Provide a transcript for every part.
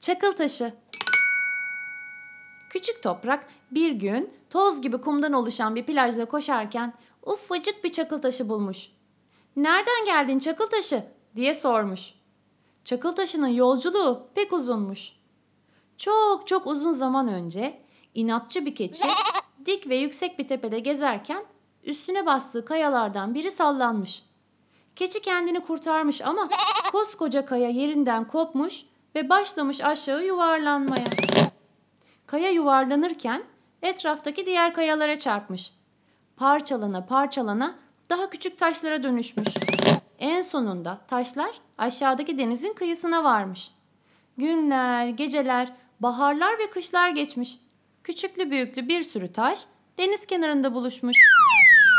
Çakıl taşı. Küçük toprak bir gün toz gibi kumdan oluşan bir plajda koşarken ufacık bir çakıl taşı bulmuş. Nereden geldin çakıl taşı diye sormuş. Çakıl taşının yolculuğu pek uzunmuş. Çok çok uzun zaman önce inatçı bir keçi dik ve yüksek bir tepede gezerken üstüne bastığı kayalardan biri sallanmış. Keçi kendini kurtarmış ama koskoca kaya yerinden kopmuş ve başlamış aşağı yuvarlanmaya. Kaya yuvarlanırken etraftaki diğer kayalara çarpmış. Parçalana parçalana daha küçük taşlara dönüşmüş. En sonunda taşlar aşağıdaki denizin kıyısına varmış. Günler, geceler, baharlar ve kışlar geçmiş. Küçüklü büyüklü bir sürü taş deniz kenarında buluşmuş.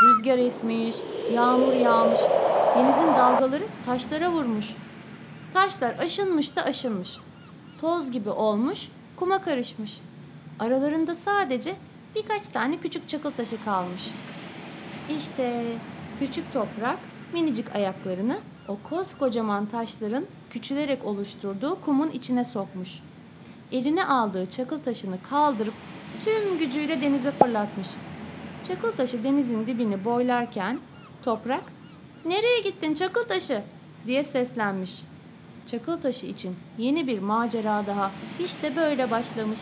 Rüzgar esmiş, yağmur yağmış. Denizin dalgaları taşlara vurmuş. Taşlar aşınmış da aşınmış. Toz gibi olmuş, kuma karışmış. Aralarında sadece birkaç tane küçük çakıl taşı kalmış. İşte küçük toprak minicik ayaklarını o koskocaman taşların küçülerek oluşturduğu kumun içine sokmuş. Eline aldığı çakıl taşını kaldırıp tüm gücüyle denize fırlatmış. Çakıl taşı denizin dibini boylarken toprak "Nereye gittin çakıl taşı?" diye seslenmiş. Çakıl taşı için yeni bir macera daha işte böyle başlamış.